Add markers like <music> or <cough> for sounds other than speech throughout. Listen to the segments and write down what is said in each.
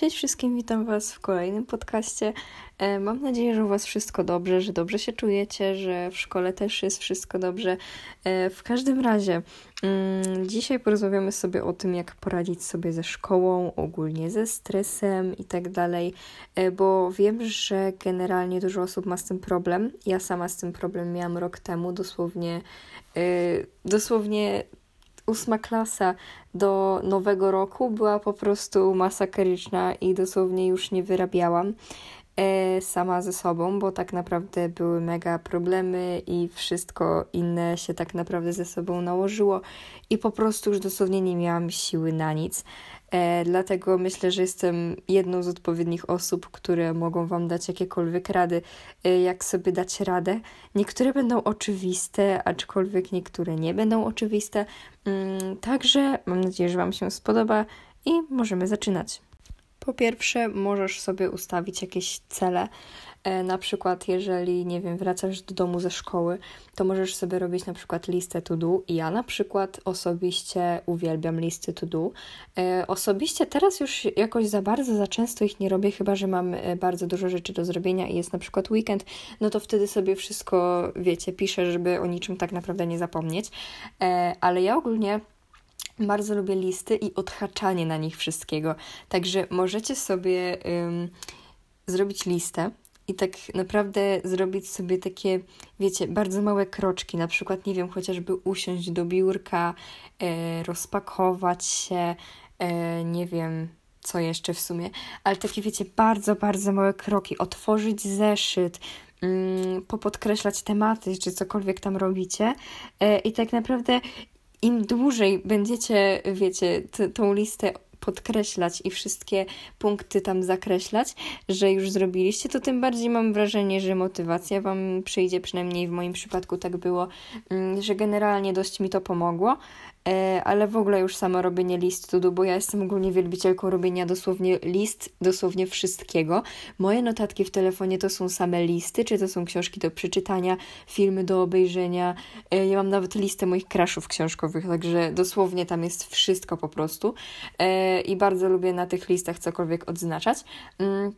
Cześć wszystkim, witam Was w kolejnym podcaście. E, mam nadzieję, że u Was wszystko dobrze, że dobrze się czujecie, że w szkole też jest wszystko dobrze. E, w każdym razie, mm, dzisiaj porozmawiamy sobie o tym, jak poradzić sobie ze szkołą, ogólnie ze stresem i tak dalej, e, bo wiem, że generalnie dużo osób ma z tym problem. Ja sama z tym problem miałam rok temu, dosłownie, dosłownie ósma klasa do nowego roku była po prostu masakryczna i dosłownie już nie wyrabiałam e, sama ze sobą, bo tak naprawdę były mega problemy i wszystko inne się tak naprawdę ze sobą nałożyło i po prostu już dosłownie nie miałam siły na nic. E, dlatego myślę, że jestem jedną z odpowiednich osób, które mogą Wam dać jakiekolwiek rady, e, jak sobie dać radę. Niektóre będą oczywiste, aczkolwiek niektóre nie będą oczywiste. Mm, także mam nadzieję, że Wam się spodoba i możemy zaczynać. Po pierwsze, możesz sobie ustawić jakieś cele. E, na przykład, jeżeli, nie wiem, wracasz do domu ze szkoły, to możesz sobie robić na przykład listę to do. Ja na przykład osobiście uwielbiam listy to do. E, osobiście teraz już jakoś za bardzo, za często ich nie robię, chyba że mam e, bardzo dużo rzeczy do zrobienia i jest na przykład weekend, no to wtedy sobie wszystko, wiecie, piszę, żeby o niczym tak naprawdę nie zapomnieć. Ale ja ogólnie bardzo lubię listy i odhaczanie na nich wszystkiego. Także możecie sobie ym, zrobić listę i tak naprawdę zrobić sobie takie, wiecie, bardzo małe kroczki, na przykład, nie wiem, chociażby usiąść do biurka, e, rozpakować się, e, nie wiem, co jeszcze w sumie, ale takie, wiecie, bardzo, bardzo małe kroki, otworzyć zeszyt, mm, popodkreślać tematy, czy cokolwiek tam robicie. E, i tak naprawdę im dłużej będziecie, wiecie, t- tą listę podkreślać i wszystkie punkty tam zakreślać, że już zrobiliście, to tym bardziej mam wrażenie, że motywacja Wam przyjdzie, przynajmniej w moim przypadku tak było, mm, że generalnie dość mi to pomogło. E, ale w ogóle już samo robienie list to do, bo ja jestem ogólnie wielbicielką robienia dosłownie list, dosłownie wszystkiego. Moje notatki w telefonie to są same listy, czy to są książki do przeczytania, filmy do obejrzenia. E, ja mam nawet listę moich kraszów książkowych, także dosłownie tam jest wszystko po prostu. E, I bardzo lubię na tych listach cokolwiek odznaczać. Mm,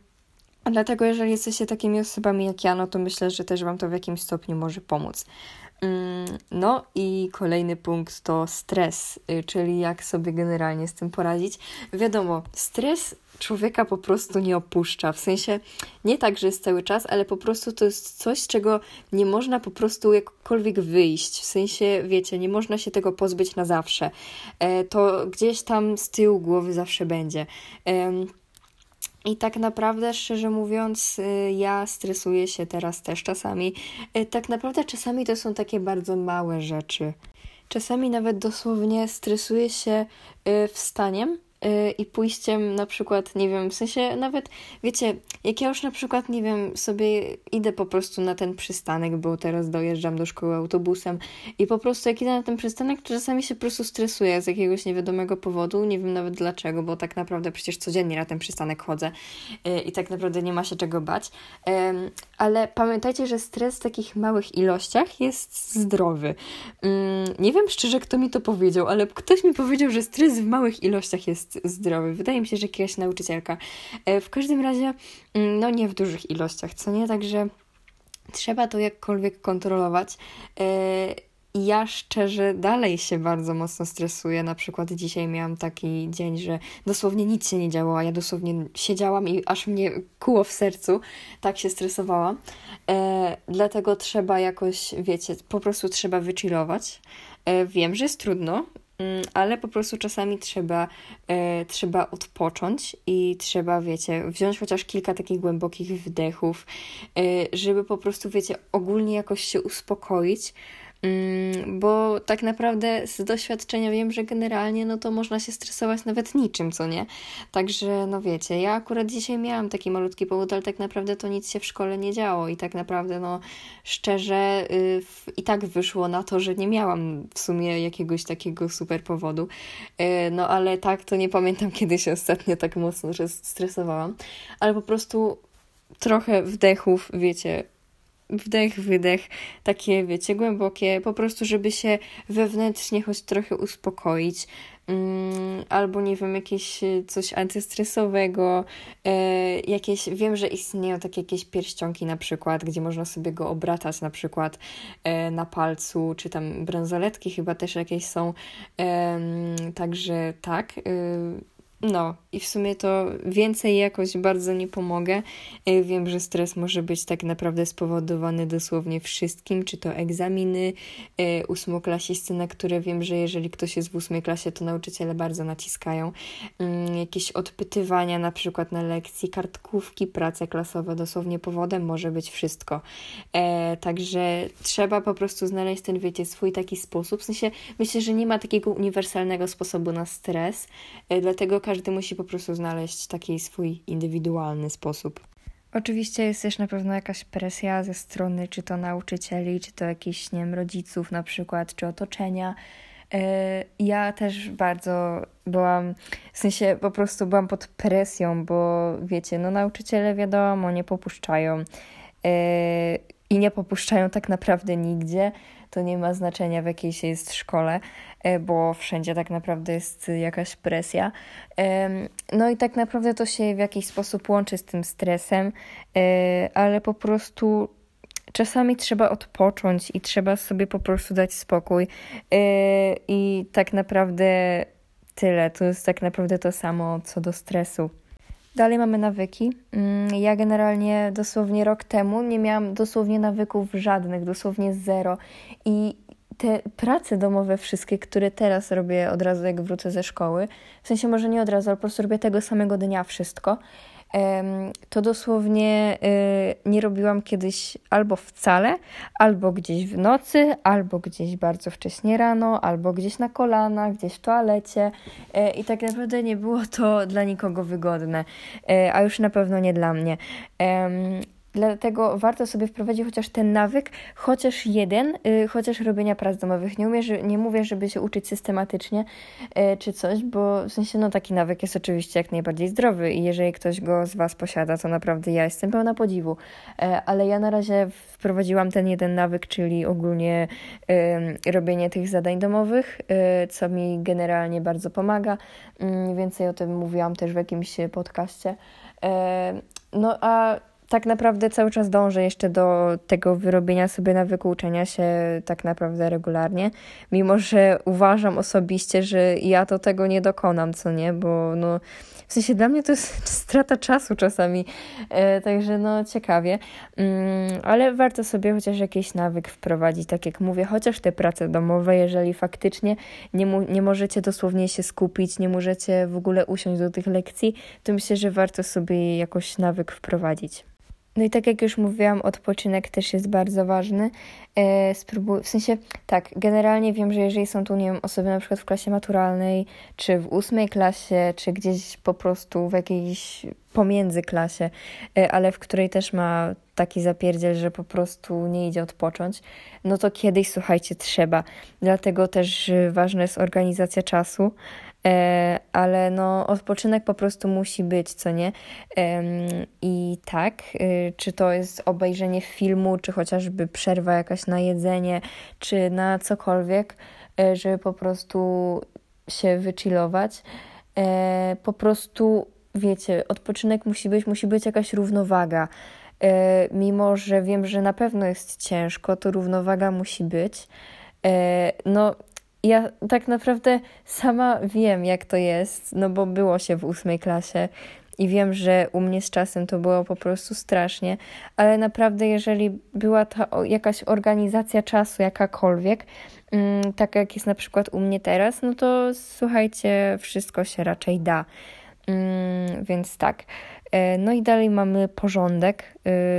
dlatego, jeżeli jesteście takimi osobami jak ja, no to myślę, że też Wam to w jakimś stopniu może pomóc. Mm, no i kolejny punkt to stres, y, czyli jak sobie generalnie z tym poradzić. Wiadomo, stres człowieka po prostu nie opuszcza. W sensie nie tak, że jest cały czas, ale po prostu to jest coś, z czego nie można po prostu jakkolwiek wyjść. W sensie, wiecie, nie można się tego pozbyć na zawsze. E, to gdzieś tam z tyłu głowy zawsze będzie. I tak naprawdę, szczerze mówiąc, y, ja stresuję się teraz też czasami. Y, tak naprawdę czasami to są takie bardzo małe rzeczy. Czasami nawet dosłownie stresuję się y, wstaniem i pójściem na przykład, nie wiem, w sensie nawet, wiecie, jak ja już na przykład, nie wiem, sobie idę po prostu na ten przystanek, bo teraz dojeżdżam do szkoły autobusem i po prostu jak idę na ten przystanek, to czasami się po prostu stresuję z jakiegoś niewiadomego powodu, nie wiem nawet dlaczego, bo tak naprawdę przecież codziennie na ten przystanek chodzę y, i tak naprawdę nie ma się czego bać, ale pamiętajcie, że stres w takich małych ilościach jest zdrowy. Mm, nie wiem szczerze, kto mi to powiedział, ale ktoś mi powiedział, że stres w małych ilościach jest zdrowy. Wydaje mi się, że jakaś nauczycielka. E, w każdym razie, mm, no nie w dużych ilościach, co nie? Także trzeba to jakkolwiek kontrolować. E, ja szczerze dalej się bardzo mocno stresuję. Na przykład dzisiaj miałam taki dzień, że dosłownie nic się nie działo, a ja dosłownie siedziałam i aż mnie kuło w sercu. Tak się stresowałam. E, dlatego trzeba jakoś, wiecie, po prostu trzeba wychillować. E, wiem, że jest trudno, ale po prostu czasami trzeba, e, trzeba odpocząć i trzeba, wiecie, wziąć chociaż kilka takich głębokich wdechów, e, żeby po prostu, wiecie, ogólnie jakoś się uspokoić, Mm, bo tak naprawdę z doświadczenia wiem, że generalnie no to można się stresować nawet niczym, co nie? Także no wiecie, ja akurat dzisiaj miałam taki malutki powód, ale tak naprawdę to nic się w szkole nie działo i tak naprawdę no szczerze yy, i tak wyszło na to, że nie miałam w sumie jakiegoś takiego super powodu. Yy, no ale tak to nie pamiętam <laughs> kiedy się ostatnio tak mocno stresowałam, ale po prostu trochę wdechów, wiecie, wdech, wydech, takie wiecie, głębokie, po prostu, żeby się wewnętrznie choć trochę uspokoić, Mm, albo nie wiem, jakieś e, coś antystresowego, e, jakieś, wiem, że istnieją takie jakieś pierścionki na przykład, gdzie można sobie go obratać na przykład e, na palcu, czy tam bransoletki chyba też jakieś są, także tak, no, i w sumie to więcej jakoś bardzo nie pomogę. E, wiem, że stres może być tak naprawdę spowodowany dosłownie wszystkim, czy to egzaminy e, ósmoklasisty, na które wiem, że jeżeli ktoś jest w ósmej klasie, to nauczyciele bardzo naciskają. Mm, jakieś odpytywania na przykład na lekcji, kartkówki, prace klasowe, dosłownie powodem może być wszystko. E, także trzeba po prostu znaleźć ten, wiecie, swój taki sposób. W sensie myślę, że nie ma takiego uniwersalnego sposobu na stres, dlatego każdy musi po prostu znaleźć taki swój indywidualny sposób. Oczywiście jest też na pewno jakaś presja ze strony czy to nauczycieli, czy to jakichś, nie wiem, rodziców na przykład, czy otoczenia. E, ja też bardzo byłam, w sensie po prostu byłam pod presją, bo wiecie, no nauczyciele wiadomo, nie popuszczają e, i nie popuszczają tak naprawdę nigdzie to nie ma znaczenia w jakiej się jest szkole, e, bo wszędzie tak naprawdę jest jakaś presja. No i tak naprawdę to się w jakiś sposób łączy z tym stresem, e, ale po prostu czasami trzeba odpocząć i trzeba sobie po prostu dać spokój. E, I tak naprawdę tyle. To jest tak naprawdę to samo co do stresu. Dalej mamy nawyki. Mm, ja generalnie dosłownie rok temu nie miałam dosłownie nawyków żadnych, dosłownie zero. I te prace domowe wszystkie, które teraz robię od razu jak wrócę ze szkoły, w sensie może nie od razu, ale po prostu robię tego samego dnia wszystko, to dosłownie y, nie robiłam kiedyś albo wcale, albo gdzieś w nocy, albo gdzieś bardzo wcześnie rano, albo gdzieś na kolanach, gdzieś w toalecie e, i tak naprawdę nie było to dla nikogo wygodne, e, a już na pewno nie dla mnie. Dlatego warto sobie wprowadzić chociaż ten nawyk, chociaż jeden, yy, chociaż robienia prac domowych. Nie, umie, że, nie mówię, żeby się uczyć systematycznie yy, czy coś, bo w sensie no taki nawyk jest oczywiście jak najbardziej zdrowy i jeżeli ktoś go z Was posiada, to naprawdę ja jestem pełna podziwu. Yy, ale ja na razie wprowadziłam ten jeden nawyk, czyli ogólnie robienie tych zadań domowych, y, co mi generalnie bardzo pomaga. Mm, więcej o tym mówiłam też w jakimś podcaście. Y, no a tak naprawdę cały czas dążę jeszcze do tego wyrobienia sobie nawyku uczenia się tak naprawdę regularnie, mimo że uważam osobiście, że ja to tego nie dokonam, co nie, bo no w sensie dla mnie to jest <laughs> strata czasu czasami, e, także no ciekawie, mm, ale warto sobie chociaż jakiś nawyk wprowadzić, tak jak mówię, chociaż te prace domowe, jeżeli faktycznie nie, mu, nie możecie dosłownie się skupić, nie możecie w ogóle usiąść do tych lekcji, to myślę, że warto sobie jakoś nawyk wprowadzić. No i tak jak już mówiłam, odpoczynek też jest bardzo ważny. E, spróbuj, w sensie, tak, generalnie wiem, że jeżeli są tu, nie wiem, osoby na przykład w klasie maturalnej, czy w ósmej klasie, czy gdzieś po prostu w jakiejś pomiędzy klasie, e, ale w której też ma taki zapierdziel, że po prostu nie idzie odpocząć, no to kiedyś, słuchajcie, trzeba. Dlatego też ważna jest organizacja czasu. E, ale no odpoczynek po prostu musi być, co nie? I tak, y, czy to jest obejrzenie filmu, czy chociażby przerwa jakaś na jedzenie, czy na cokolwiek, e, żeby po prostu się wychillować. E, po prostu, wiecie, odpoczynek musi być, musi być jakaś równowaga. Mimo, że wiem, że na pewno jest ciężko, to równowaga musi być. No, ja tak naprawdę sama wiem, jak to jest, no bo było się w ósmej klasie i wiem, że u mnie z czasem to było po prostu strasznie, ale naprawdę, jeżeli była ta jakaś organizacja czasu, jakakolwiek, tak jak jest na przykład u mnie teraz, no to słuchajcie, wszystko się raczej da. Mm, więc tak. E, no i dalej mamy porządek,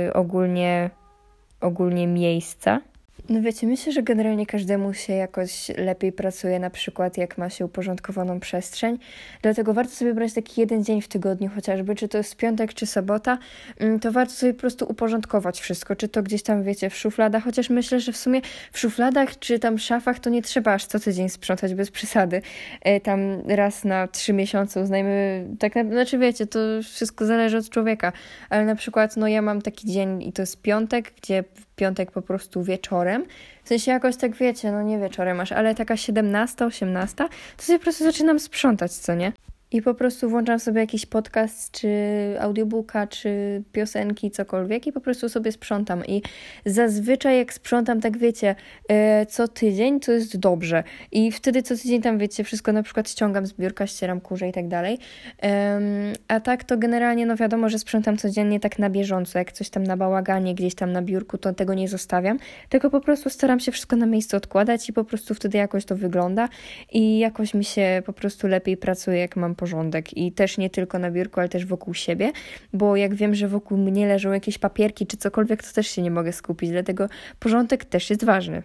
y, ogólnie, ogólnie miejsca. No wiecie, myślę, że generalnie każdemu się jakoś lepiej pracuje, na przykład jak ma się uporządkowaną przestrzeń. Dlatego warto sobie brać taki jeden dzień w tygodniu chociażby, czy to jest piątek, czy sobota, mm, to warto sobie po prostu uporządkować wszystko, czy to gdzieś tam, wiecie, w szufladach, chociaż myślę, że w sumie w szufladach, czy tam szafach to nie trzeba aż co tydzień sprzątać bez przesady. E, tam raz na trzy miesiące uznajmy, tak na, znaczy wiecie, to wszystko zależy od człowieka, ale na przykład, no ja mam taki dzień i to jest piątek, gdzie piątek po prostu wieczorem. W sensie jakoś tak wiecie, no nie wieczorem aż, ale taka 17, 18, to sobie po prostu zaczynam sprzątać, co nie? I po prostu włączam sobie jakiś podcast, czy audiobooka, czy piosenki, cokolwiek i po prostu sobie sprzątam. I zazwyczaj jak sprzątam, tak wiecie, e, co tydzień, to jest dobrze. I wtedy co tydzień tam, wiecie, wszystko na przykład ściągam z biurka, ścieram kurze i tak dalej. A tak to generalnie, no wiadomo, że sprzątam codziennie tak na bieżąco. Jak coś tam na bałaganie, gdzieś tam na biurku, to tego nie zostawiam. Tylko po prostu staram się wszystko na miejscu odkładać i po prostu wtedy jakoś to wygląda i jakoś mi się po prostu lepiej pracuje, jak mam porządek i też nie tylko na biurku, ale też wokół siebie, bo jak wiem, że wokół mnie leżą jakieś papierki czy cokolwiek, to też się nie mogę skupić, dlatego porządek też jest ważny.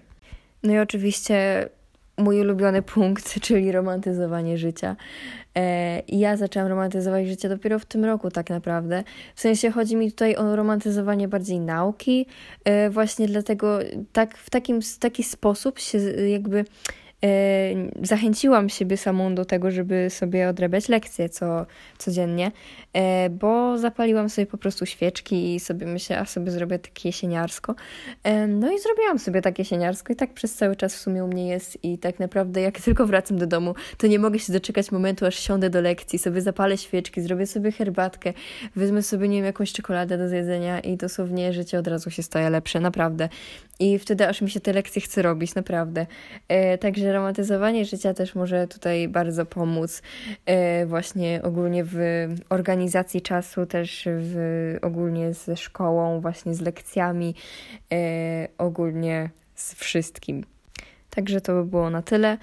No i oczywiście mój ulubiony punkt, <laughs> czyli romantyzowanie życia. E, ja zaczęłam romantyzować życie dopiero w tym roku, tak naprawdę. W sensie chodzi mi tutaj o romantyzowanie bardziej nauki, e, właśnie dlatego tak, w takim, taki sposób się jakby zachęciłam siebie samą do tego, żeby sobie odrabiać lekcje co, codziennie, e, bo zapaliłam sobie po prostu świeczki i sobie myślę, a sobie zrobię takie jesieniarsko. E, no i zrobiłam sobie takie jesieniarsko i tak przez cały czas w sumie u mnie jest i tak naprawdę jak <laughs> tylko wracam do domu, to nie mogę się doczekać momentu, aż siądę do lekcji, sobie zapalę świeczki, zrobię sobie herbatkę, wezmę sobie, nie wiem, jakąś czekoladę do zjedzenia i dosłownie życie od razu się staje lepsze, naprawdę. I wtedy aż mi się te lekcje chce robić, naprawdę. Także że romantyzowanie życia też może tutaj bardzo pomóc e, właśnie ogólnie w organizacji czasu, też w, ogólnie ze szkołą, właśnie z lekcjami, e, ogólnie z wszystkim. Także to by było na tyle.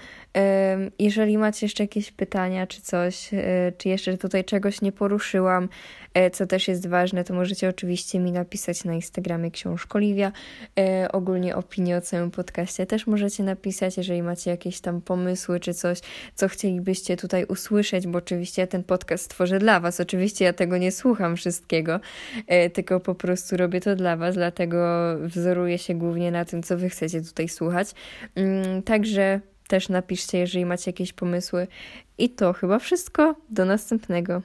Jeżeli macie jeszcze jakieś pytania czy coś, e, czy jeszcze tutaj czegoś nie poruszyłam, e, co też jest ważne, to możecie oczywiście mi napisać na Instagramie Książkoliwia. E, ogólnie opinię o całym podcaście też możecie napisać, jeżeli macie jakieś tam pomysły czy coś, co chcielibyście tutaj usłyszeć, bo oczywiście ja ten podcast tworzę dla Was. Oczywiście ja tego nie słucham wszystkiego, tylko po prostu robię to dla Was, dlatego wzoruję się głównie na tym, co Wy chcecie tutaj słuchać. Mm, także też napiszcie, jeżeli macie jakieś pomysły. I to chyba wszystko. Do następnego.